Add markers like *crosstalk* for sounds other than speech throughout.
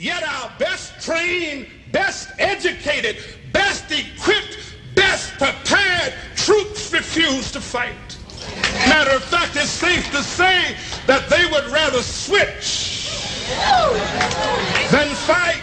Yet our best trained, best educated, best equipped, best prepared troops refuse to fight. Matter of fact, it's safe to say that they would rather switch than fight.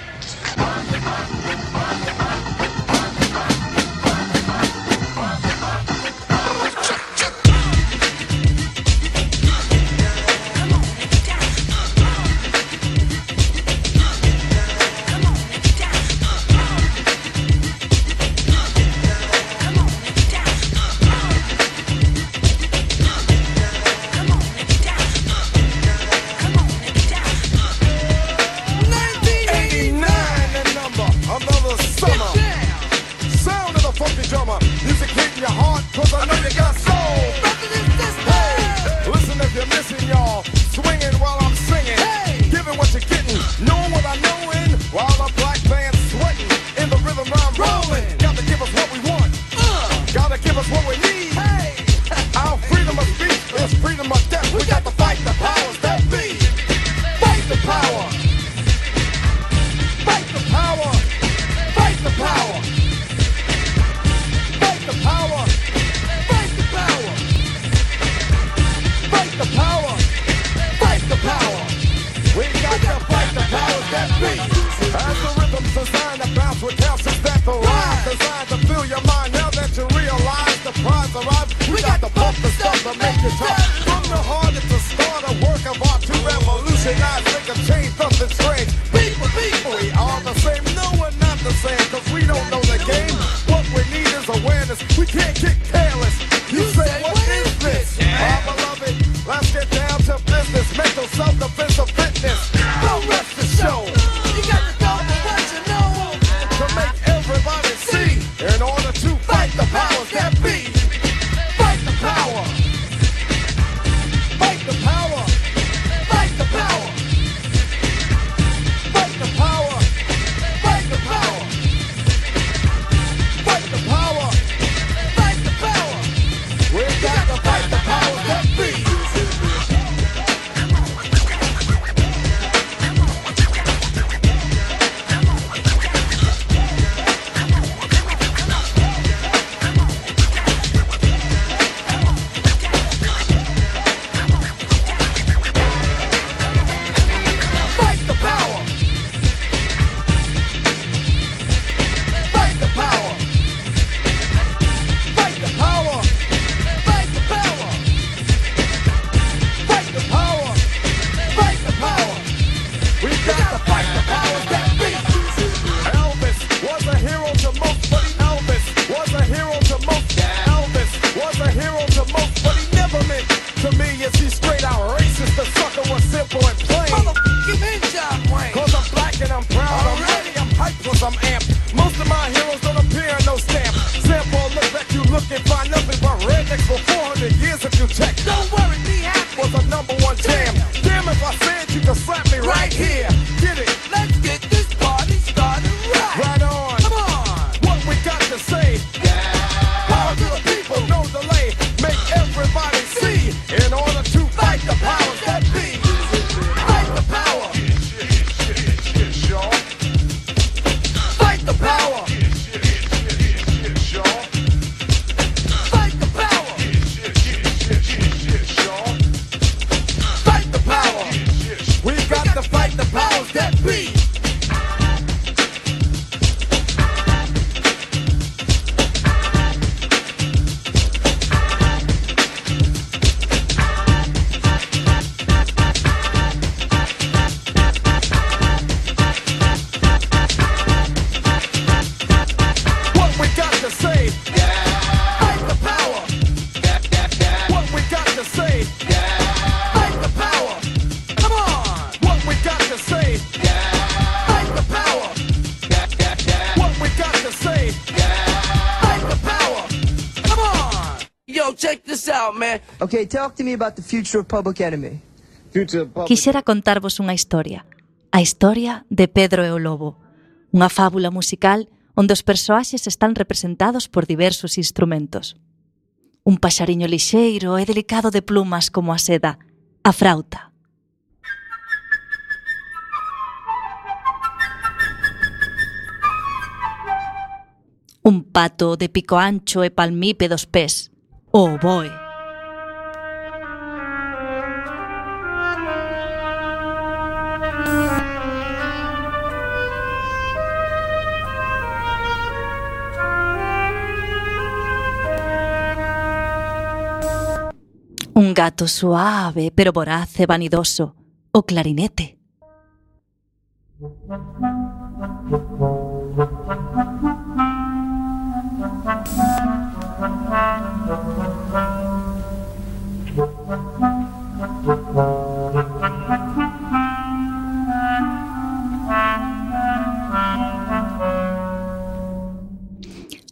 Okay, talk to me about the future of Public Enemy. Quixera contarvos unha historia, a historia de Pedro e o Lobo, unha fábula musical onde os persoaxes están representados por diversos instrumentos. Un paxariño lixeiro e delicado de plumas como a seda, a frauta. Un pato de pico ancho e palmípedos pés, o oboe. Un gato suave, pero voraz, vanidoso, o clarinete.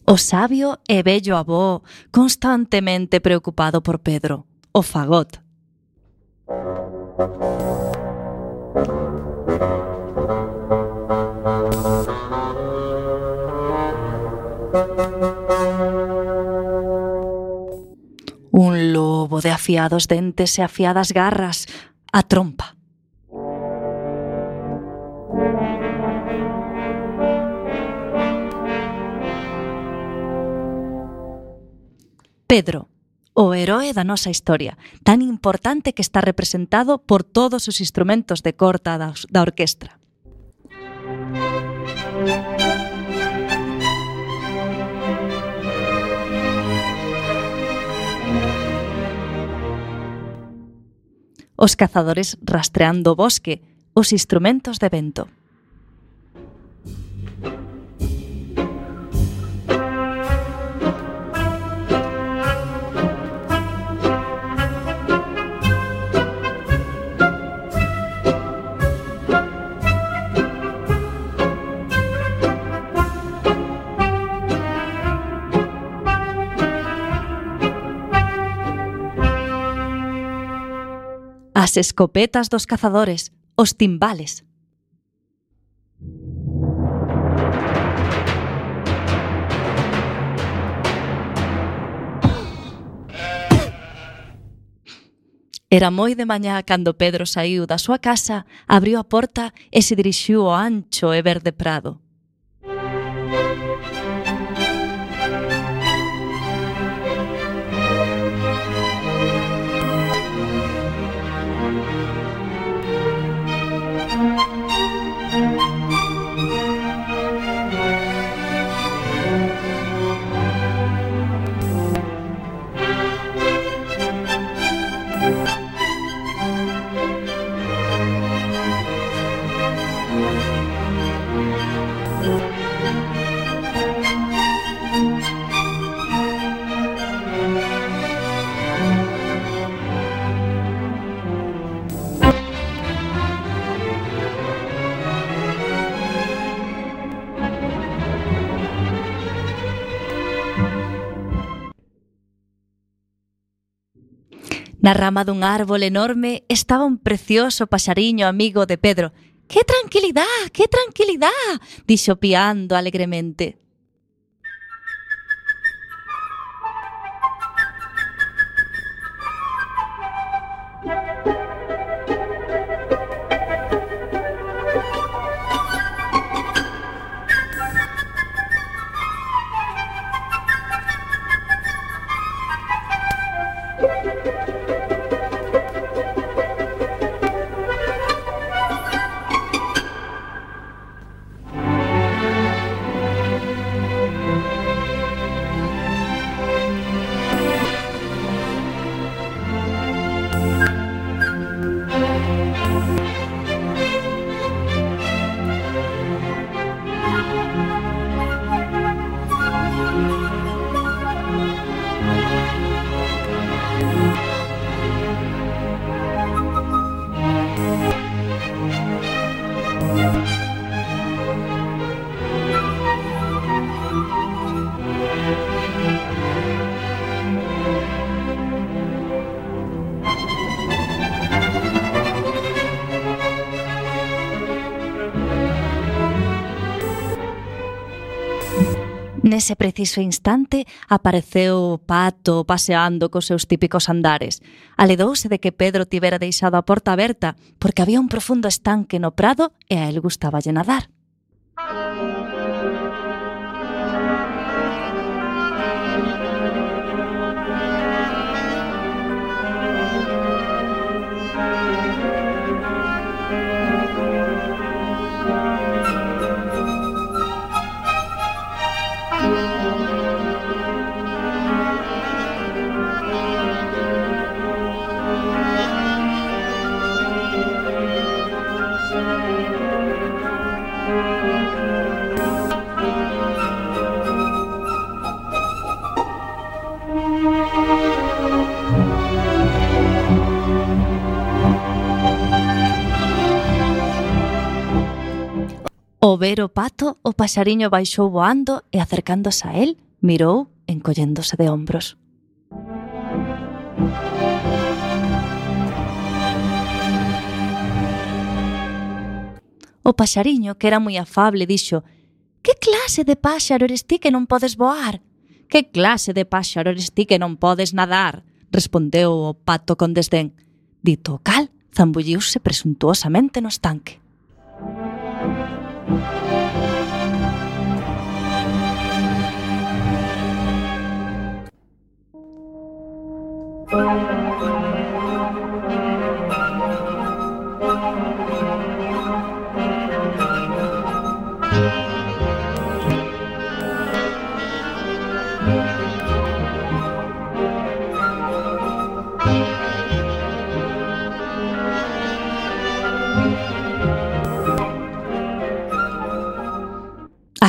O sabio e bello avó, constantemente preocupado por Pedro, o fagot. Un lobo de afiados dentes e afiadas garras, a trompa. Pedro, o heroe da nosa historia, tan importante que está representado por todos os instrumentos de corta da, da orquestra. Os cazadores rastreando o bosque, os instrumentos de vento. As escopetas dos cazadores, os timbales. Era moi de mañá cando Pedro saiu da súa casa, abriu a porta e se dirixiu ao ancho e verde prado. Na rama dun árbol enorme estaba un precioso paxariño amigo de Pedro. ¡Qué tranquilidade, ¡Qué tranquilidade!» dixo piando alegremente. nese preciso instante apareceu o pato paseando cos seus típicos andares. Aledouse de que Pedro tivera deixado a porta aberta porque había un profundo estanque no prado e a él gustaba nadar. O ver o pato, o paxariño baixou voando e acercándose a él, mirou encolléndose de hombros. O paxariño, que era moi afable, dixo «Que clase de páxaro eres ti que non podes voar?» «Que clase de páxaro eres ti que non podes nadar?» respondeu o pato con desdén dito o cal zambulliuse presuntuosamente no estanque.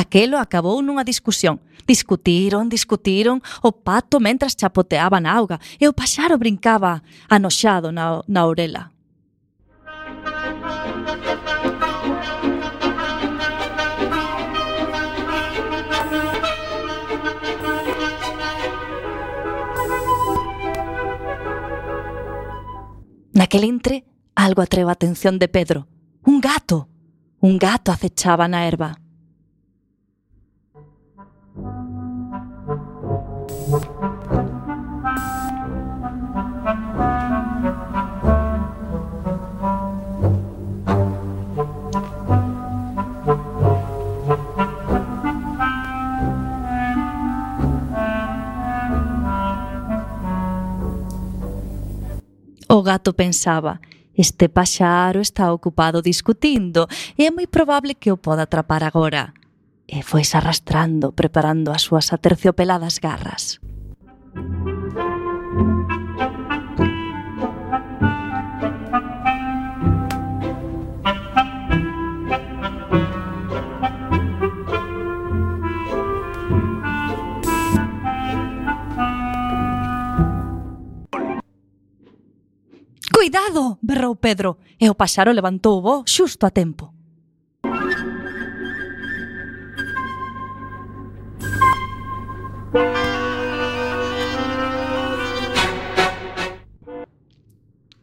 Aquelo acabou nunha discusión. Discutiron, discutiron, o pato mentras chapoteaba na auga e o paxaro brincaba anoxado na, na orela. Naquel entre, algo atreva a atención de Pedro. Un gato. Un gato acechaba na erva. gato pensaba Este paxaro está ocupado discutindo e é moi probable que o poda atrapar agora. E foi arrastrando, preparando as súas aterciopeladas garras. Cuidado! berrou Pedro, e o paxaro levantou o voo xusto a tempo.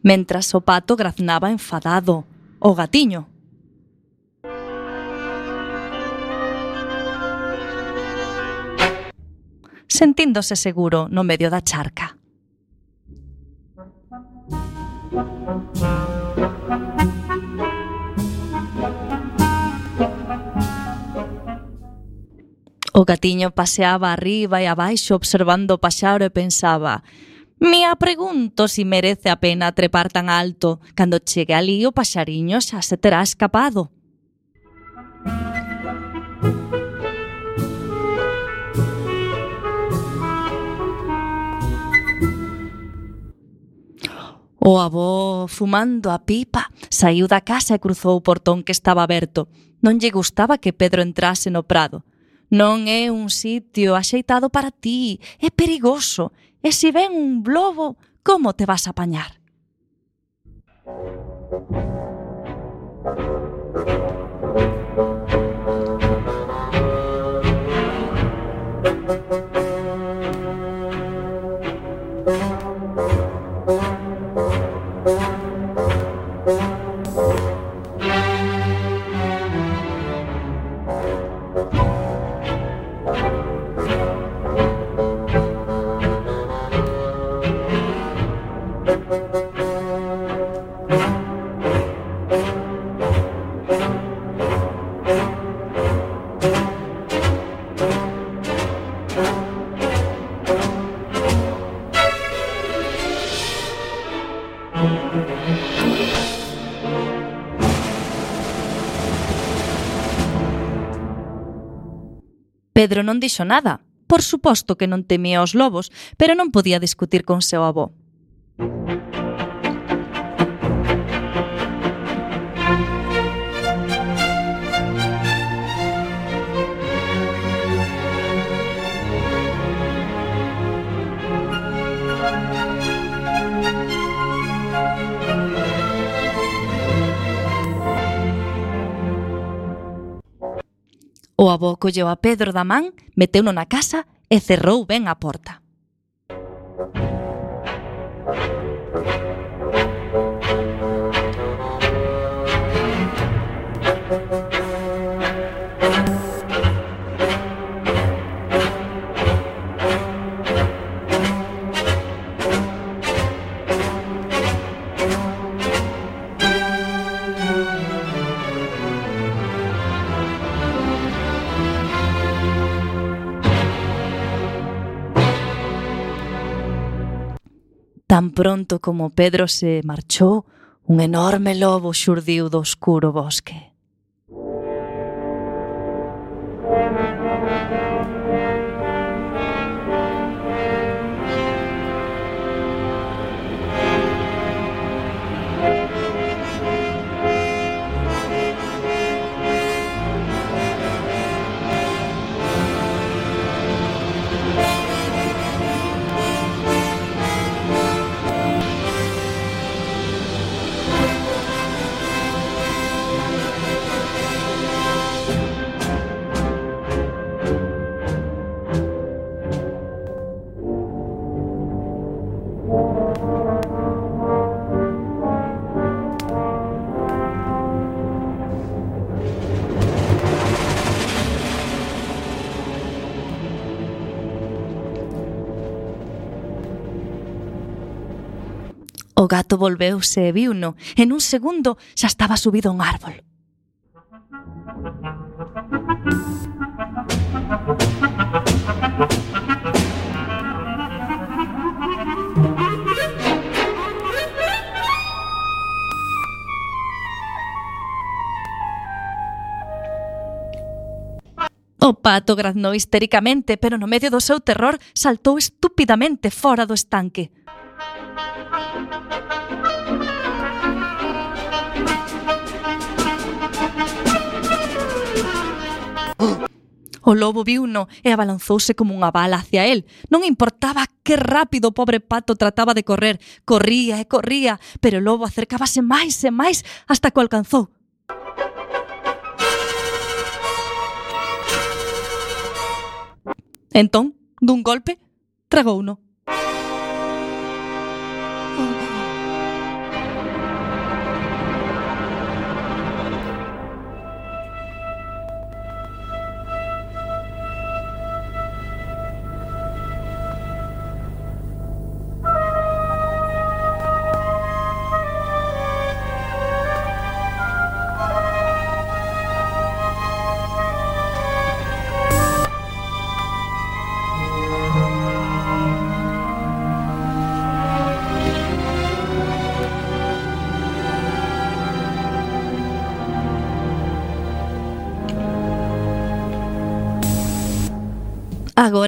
Mentras o pato graznaba enfadado, o gatiño. Sentíndose seguro no medio da charca. O gatiño paseaba arriba e abaixo observando o paxaro e pensaba Me pregunto si merece a pena trepar tan alto. Cando chegue ali o paxariño xa se terá escapado. O avó, fumando a pipa, saiu da casa e cruzou o portón que estaba aberto. Non lle gustaba que Pedro entrase no prado. Non é un sitio axeitado para ti, é perigoso, e se ven un lobo, como te vas a apañar? Pedro non dixo nada. Por suposto que non temía os lobos, pero non podía discutir con seu avó. O avó colleu a Pedro da man, meteuno na casa e cerrou ben a porta. Tan pronto como Pedro se marchou, un enorme lobo xurdiu do oscuro bosque. O gato volveuse e viuno, En un segundo xa estaba subido a un árbol. O pato graznou histericamente, pero no medio do seu terror saltou estúpidamente fora do estanque. *gasps* O lobo viuno e abalanzouse como unha bala hacia el. Non importaba que rápido o pobre pato trataba de correr. Corría e corría, pero o lobo acercábase máis e máis hasta que o alcanzou. Entón, dun golpe, tragouno.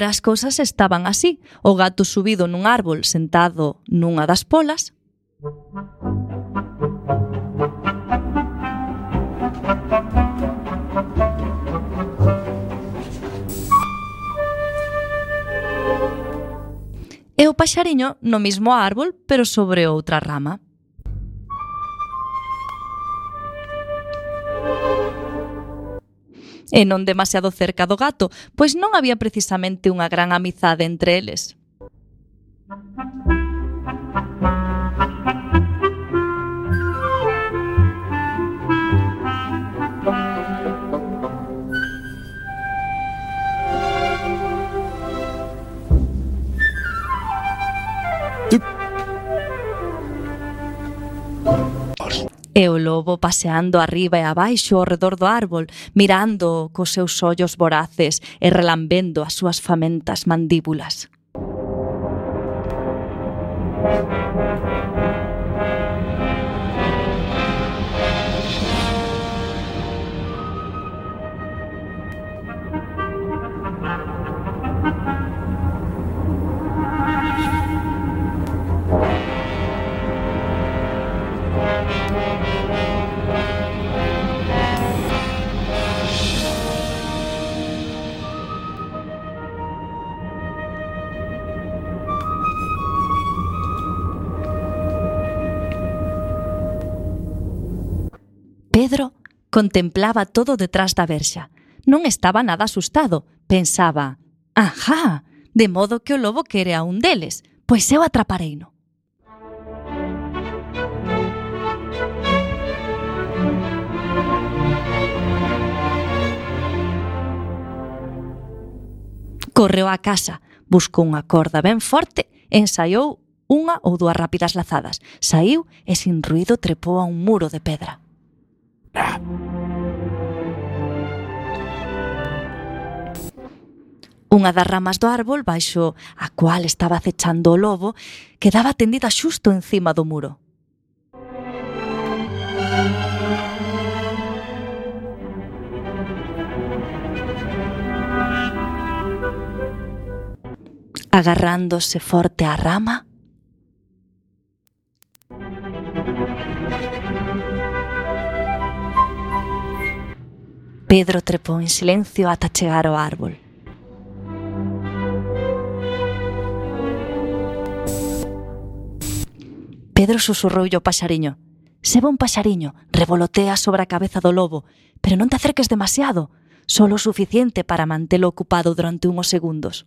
As cousas estaban así. O gato subido nun árbol sentado nunha das polas. E o paxariño no mismo árbol, pero sobre outra rama. e non demasiado cerca do gato, pois non había precisamente unha gran amizade entre eles. e o lobo paseando arriba e abaixo ao redor do árbol, mirando cos seus ollos voraces e relambendo as súas famentas mandíbulas. Contemplaba todo detrás da verxa. Non estaba nada asustado. Pensaba, ajá, de modo que o lobo quere a un deles, pois eu atrapareino. Correu á casa, buscou unha corda ben forte e ensaiou unha ou dúas rápidas lazadas. Saiu e sin ruido trepou a un muro de pedra. Unha das ramas do árbol baixo a cual estaba acechando o lobo quedaba tendida xusto encima do muro. Agarrándose forte á rama, Pedro trepou en silencio ata chegar ao árbol. Pedro susurroulle o paxariño. Seba un paxariño, revolotea sobre a cabeza do lobo, pero non te acerques demasiado, solo o suficiente para mantelo ocupado durante unhos segundos.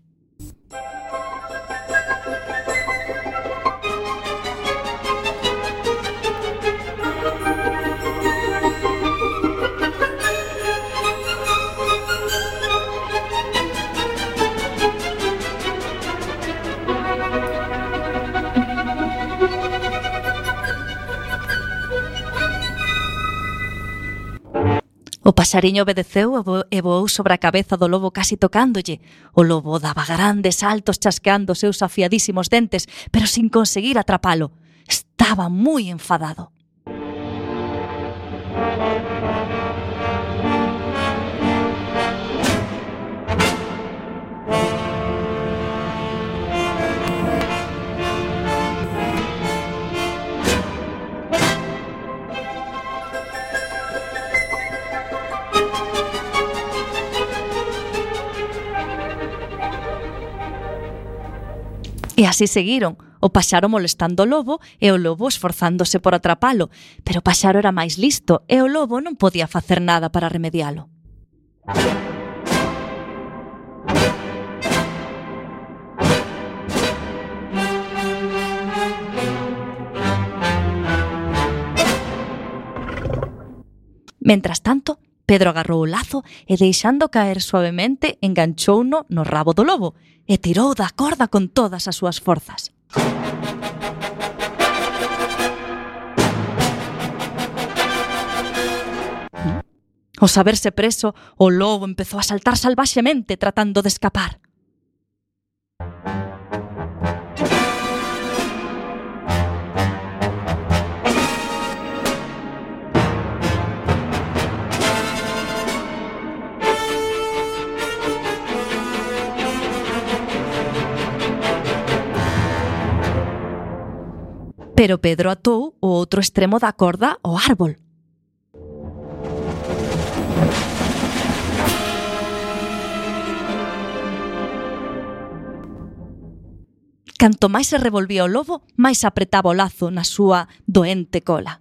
O pasariño obedeceu e voou sobre a cabeza do lobo casi tocándolle. O lobo daba grandes saltos chasqueando seus afiadísimos dentes, pero sin conseguir atrapalo. Estaba moi enfadado. E así seguiron, o paxaro molestando o lobo e o lobo esforzándose por atrapalo, pero o paxaro era máis listo e o lobo non podía facer nada para remedialo. Mentras tanto, Pedro agarrou o lazo e deixando caer suavemente enganchouno no rabo do lobo e tirou da corda con todas as súas forzas. Ao saberse preso, o lobo empezou a saltar salvaxemente tratando de escapar. pero Pedro atou o outro extremo da corda ao árbol. Canto máis se revolvía o lobo, máis apretaba o lazo na súa doente cola.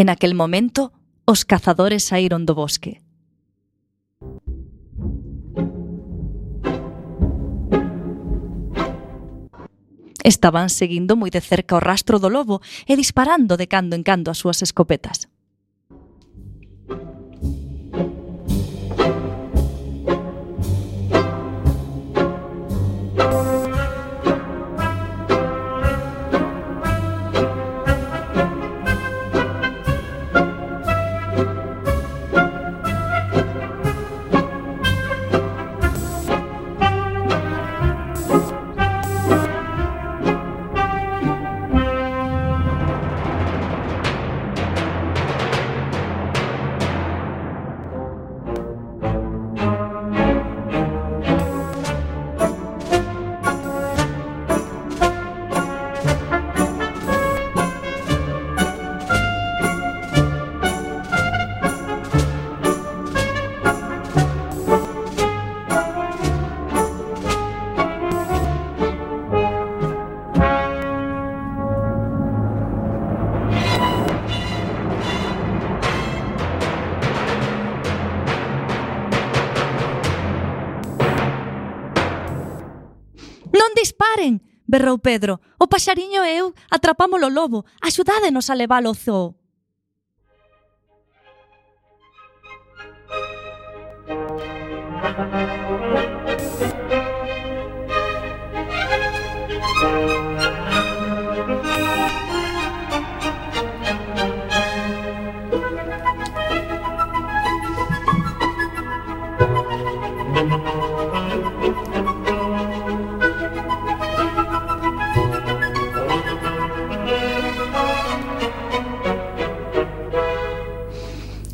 En aquel momento, os cazadores saíron do bosque. Estaban seguindo moi de cerca o rastro do lobo e disparando de cando en cando as súas escopetas. berrou Pedro. O paxariño e eu atrapámolo lobo. Axudádenos a leválo ao zoo.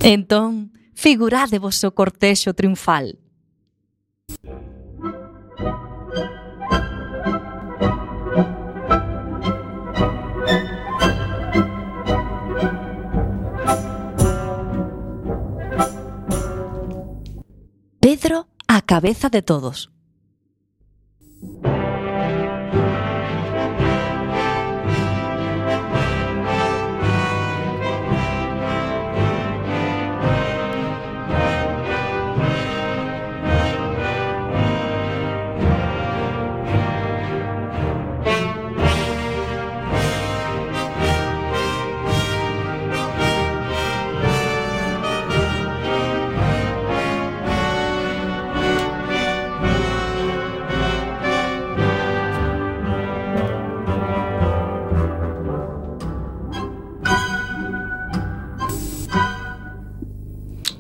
Entón, figurade vos o cortexo triunfal. Pedro a cabeza de todos.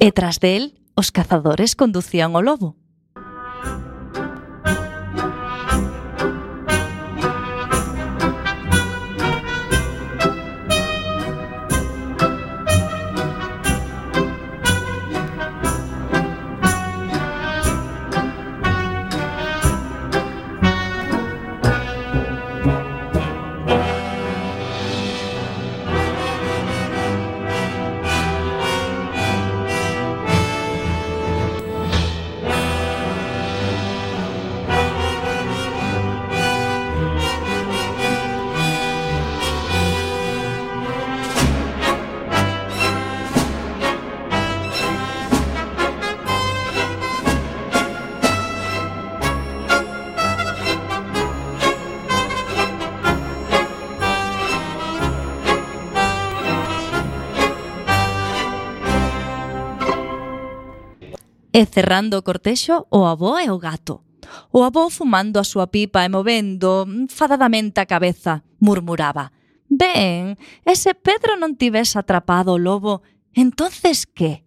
e tras del os cazadores conducían o lobo. E cerrando o cortexo, o avó e o gato. O avó fumando a súa pipa e movendo fadadamente a cabeza, murmuraba. Ben, e se Pedro non tives atrapado o lobo, entonces que?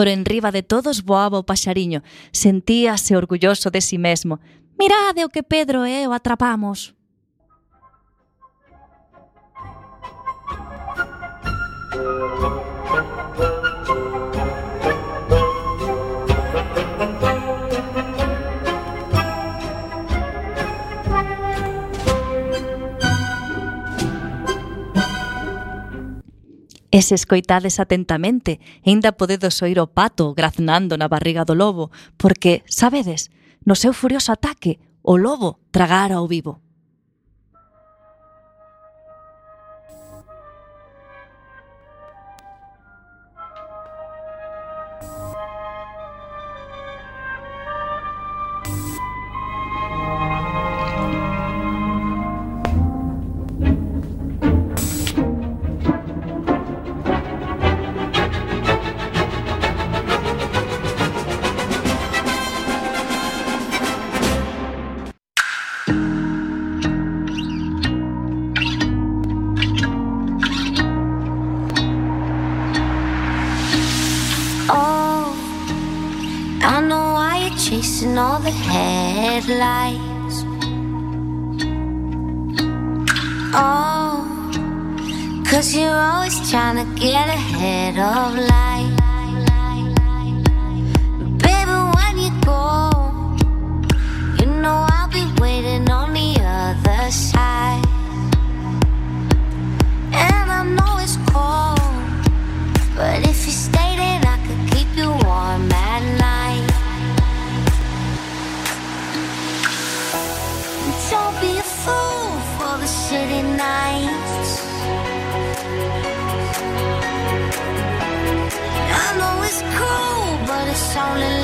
Por enriba de todos voaba o paxariño. Sentíase orgulloso de si mesmo. Mirade o que Pedro e atrapamos. E se escoitades atentamente, aínda podedes oír o pato graznando na barriga do lobo, porque, sabedes, no seu furioso ataque, o lobo tragara o vivo. lies. Oh, cause you're always trying to get ahead of life. only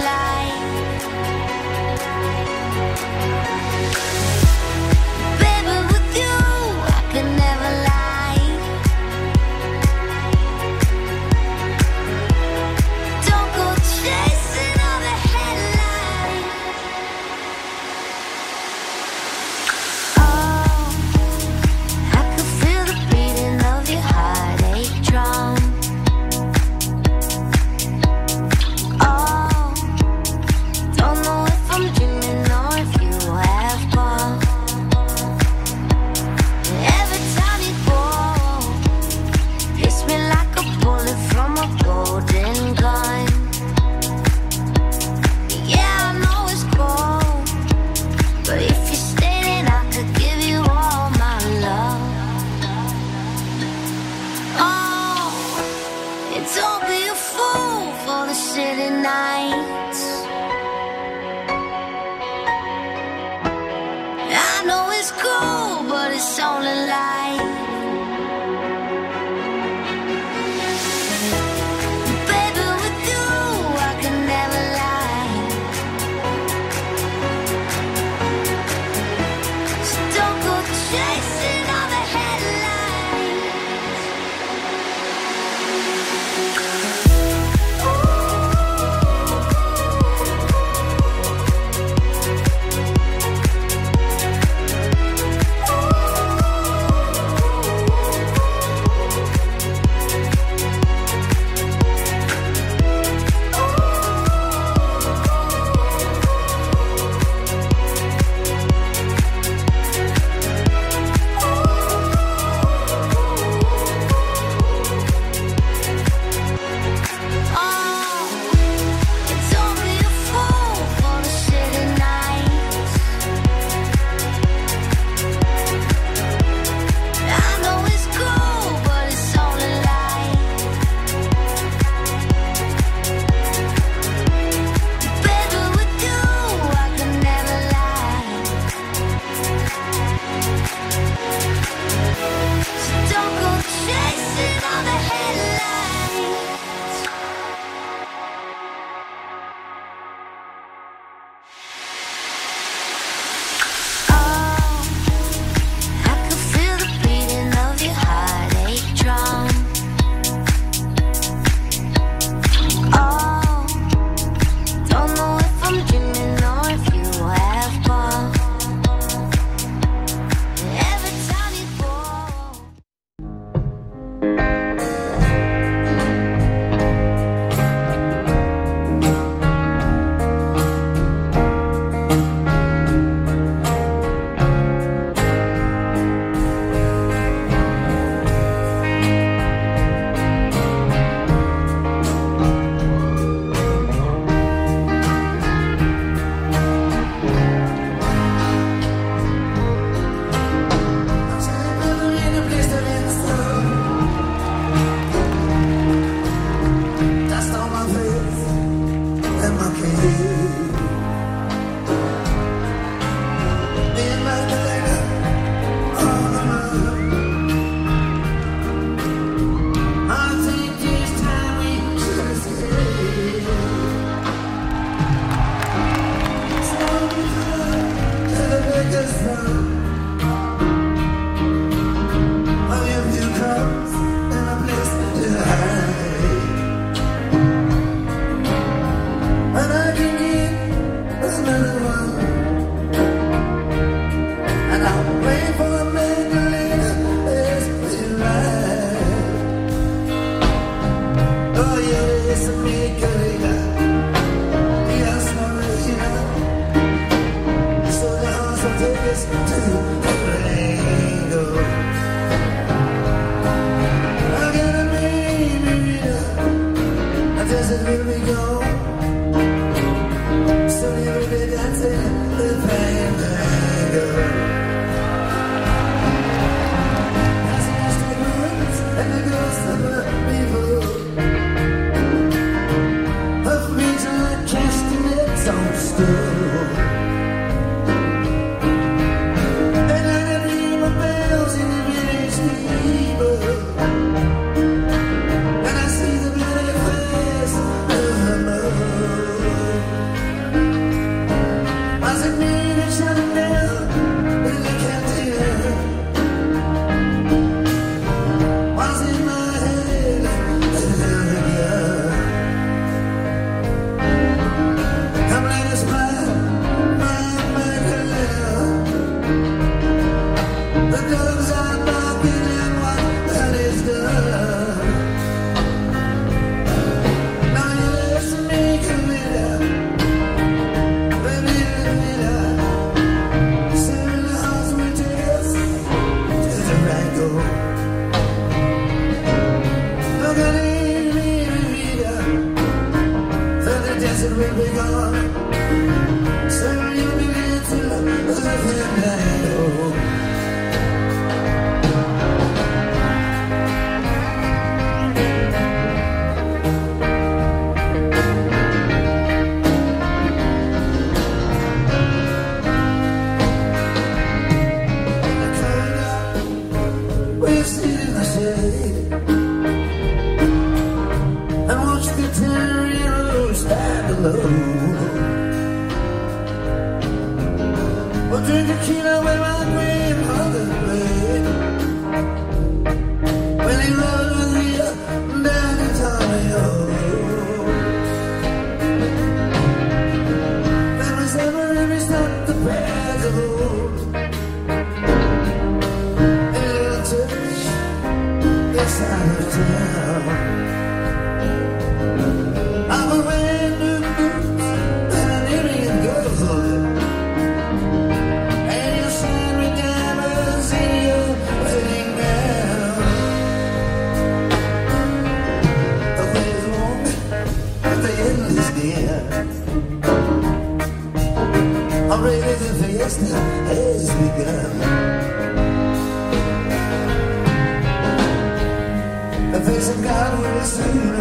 and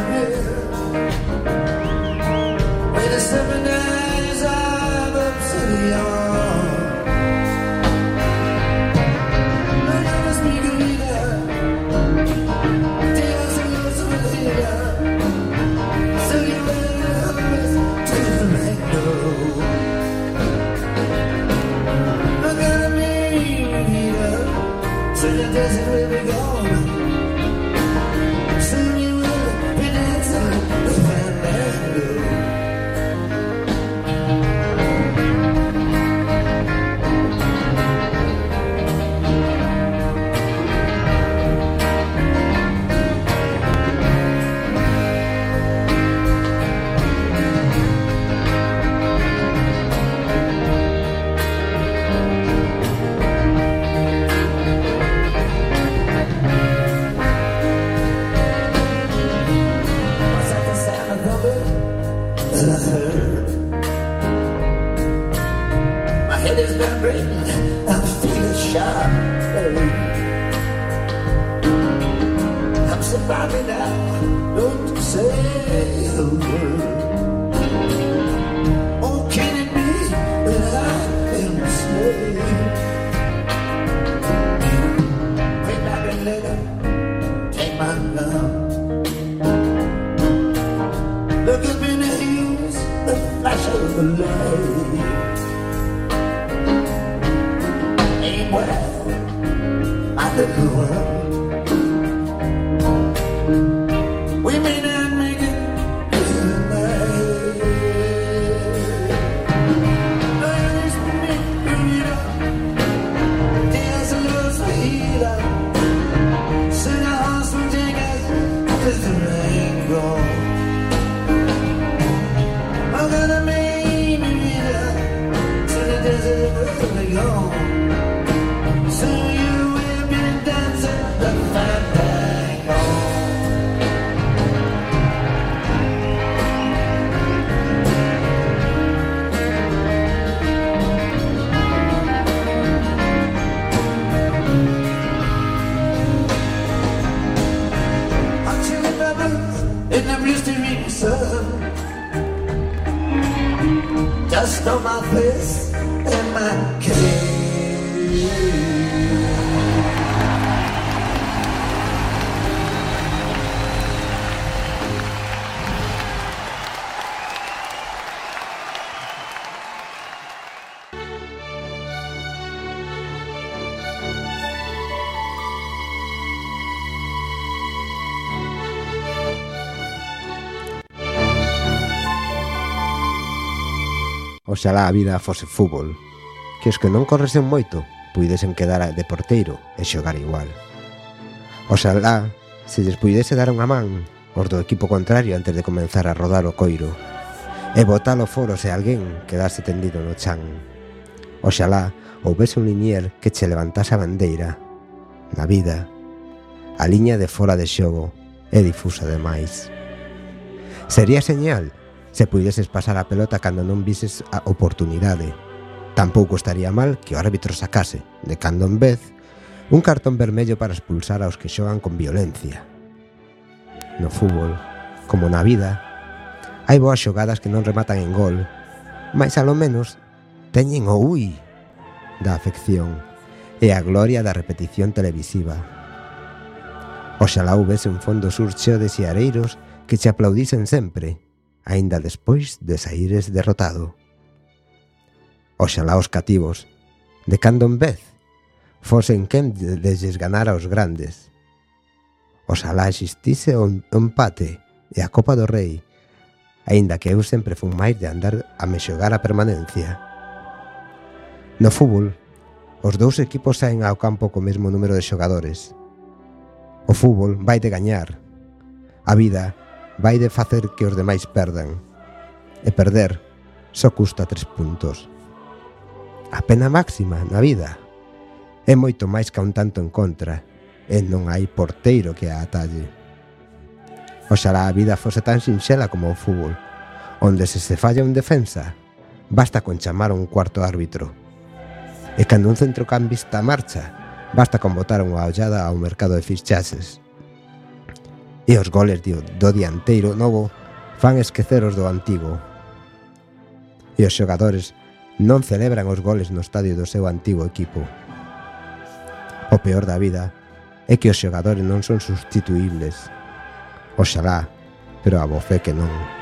vibrating, I'm feeling sharp. I'm surviving now, don't say a word. Oh, can it be that I am slave? Bring back the letter, take my gun. Look up in the hills, the flash of the light. west. I said, who Oxalá a vida fose fútbol, que os que non corresen moito puidesen quedar de porteiro e xogar igual. Oxalá se lles puidese dar unha man os do equipo contrario antes de comenzar a rodar o coiro e botalo foro se alguén quedase tendido no chan. Oxalá houvese un liñer que che levantase a bandeira. Na vida, a liña de fora de xogo é difusa demais. Sería señal se puideses pasar a pelota cando non vises a oportunidade. Tampouco estaría mal que o árbitro sacase, de cando en vez, un cartón vermello para expulsar aos que xogan con violencia. No fútbol, como na vida, hai boas xogadas que non rematan en gol, mas alo menos teñen o ui da afección e a gloria da repetición televisiva. Oxalá houvese un fondo sur cheo de xiareiros que che aplaudisen sempre, aínda despois de saíres derrotado. Oxalá os cativos, de cando en vez, fosen quen delles ganar aos grandes. Oxalá existise o empate e a Copa do Rei, aínda que eu sempre fun máis de andar a me xogar a permanencia. No fútbol, os dous equipos saen ao campo co mesmo número de xogadores. O fútbol vai de gañar. A vida vai de facer que os demais perdan. E perder só custa tres puntos. A pena máxima na vida é moito máis que un tanto en contra e non hai porteiro que a atalle. Oxalá a vida fose tan sinxela como o fútbol, onde se se falla un defensa, basta con chamar a un cuarto árbitro. E cando un centrocampista marcha, basta con botar unha ollada ao mercado de fichaxes E os goles do, do dianteiro novo fan esquecer os do antigo. E os xogadores non celebran os goles no estadio do seu antigo equipo. O peor da vida é que os xogadores non son sustituibles. Oxalá, pero a bofé que non.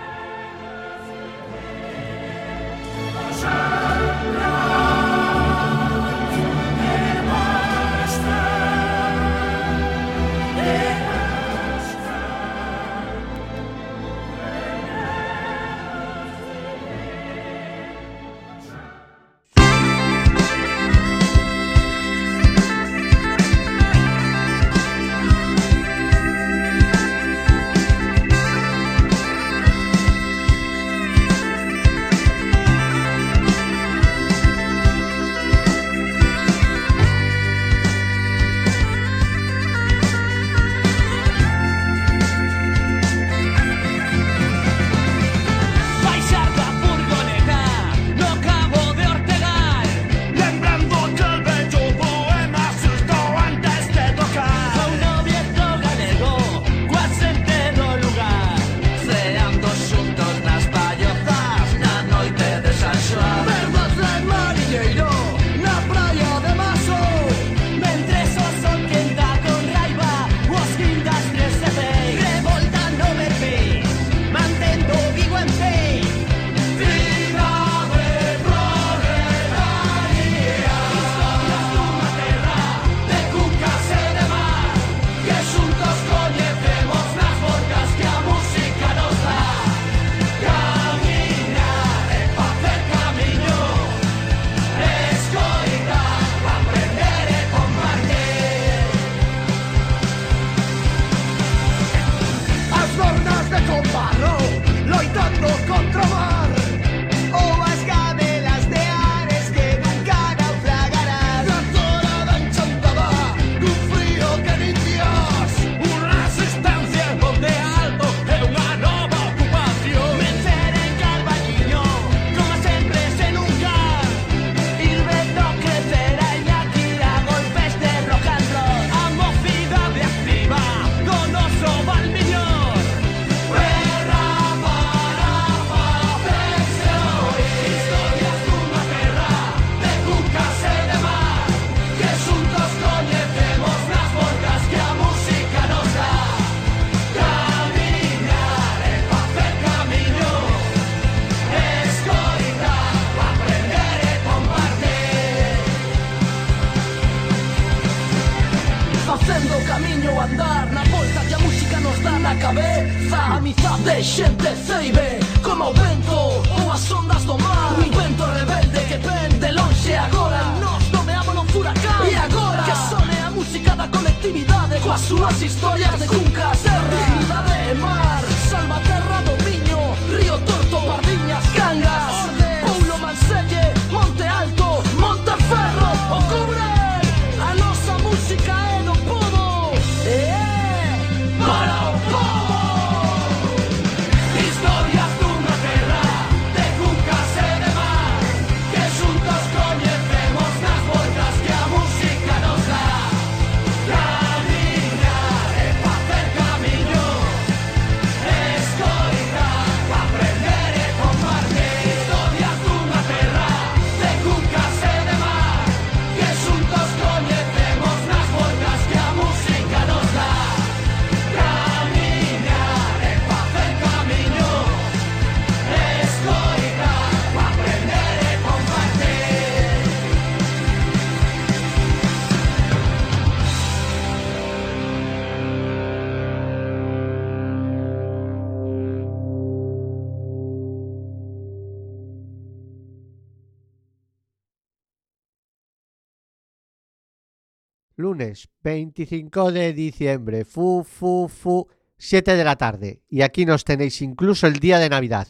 lunes 25 de diciembre, fu, fu, fu, 7 de la tarde. Y aquí nos tenéis incluso el día de Navidad.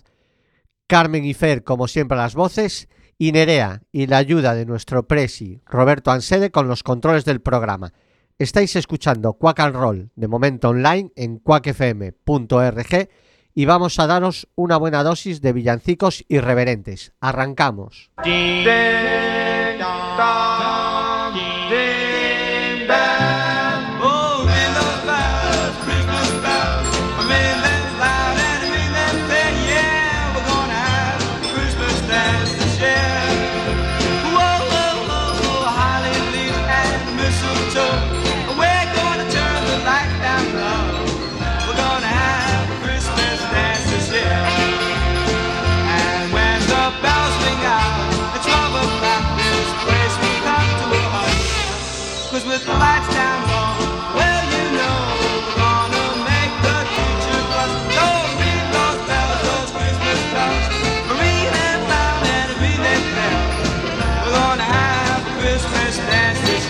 Carmen y Fer, como siempre, las voces, y Nerea, y la ayuda de nuestro presi, Roberto Ansede, con los controles del programa. Estáis escuchando Quack and Roll, de momento online, en quackfm.org, y vamos a daros una buena dosis de villancicos irreverentes. Arrancamos. Christmas dances.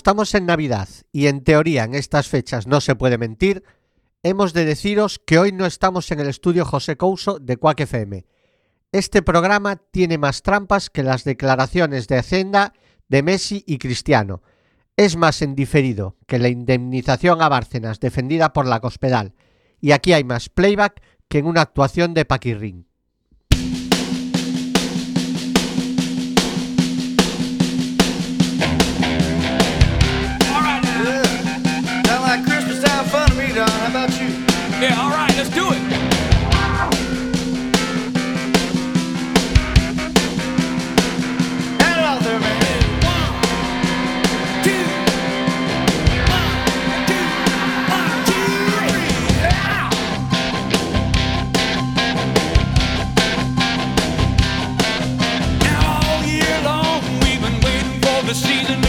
estamos en Navidad y en teoría en estas fechas no se puede mentir, hemos de deciros que hoy no estamos en el estudio José Couso de Cuac FM. Este programa tiene más trampas que las declaraciones de Hacienda de Messi y Cristiano. Es más en diferido que la indemnización a Bárcenas defendida por la Cospedal. Y aquí hay más playback que en una actuación de Paquirrín. the season.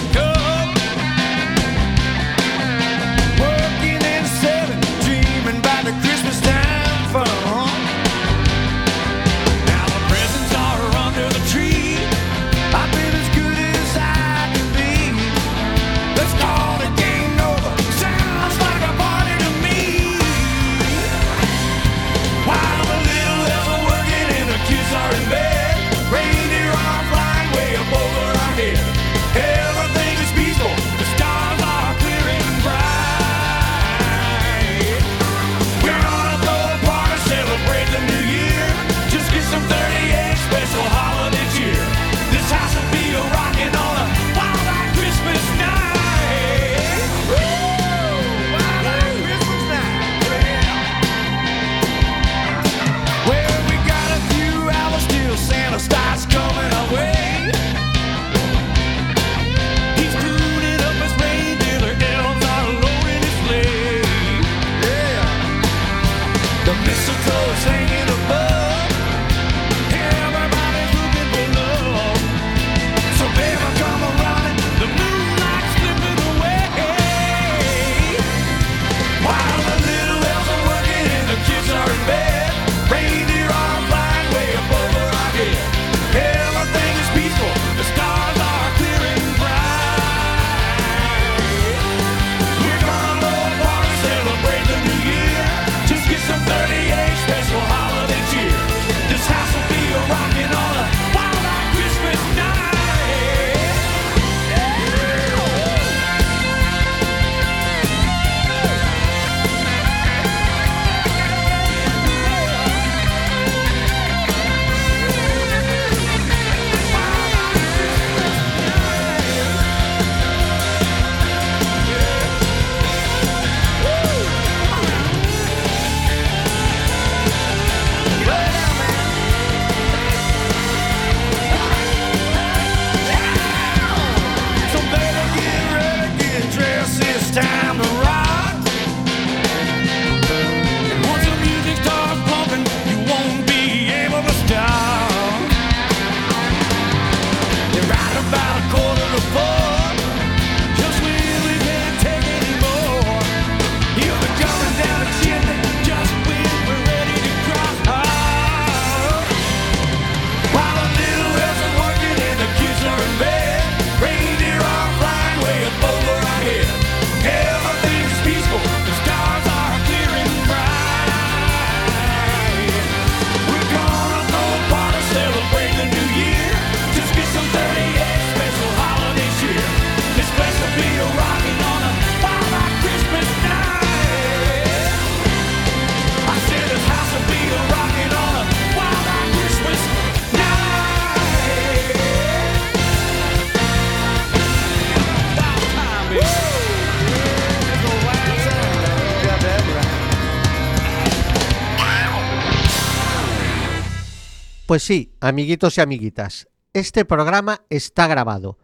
Pues sí, amiguitos y amiguitas, este programa está grabado.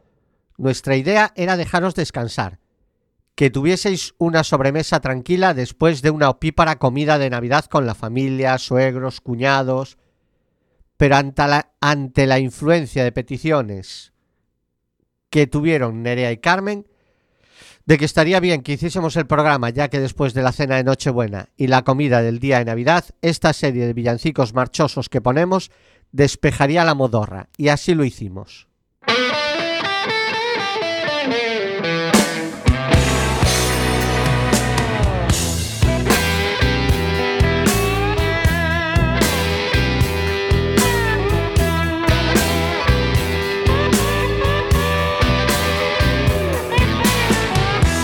Nuestra idea era dejaros descansar, que tuvieseis una sobremesa tranquila después de una opípara comida de Navidad con la familia, suegros, cuñados. Pero ante la, influencia de peticiones que tuvieron Nerea y Carmen, de que estaría bien que hiciésemos el programa ya que después de la cena de Nochebuena y la comida del día de Navidad, esta serie de villancicos marchosos que ponemos despejaría la modorra, y así lo hicimos.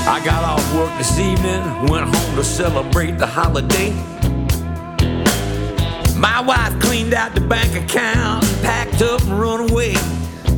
I got off work this evening, went home to celebrate the holiday. My wife cleaned out the bank account, packed up and run away.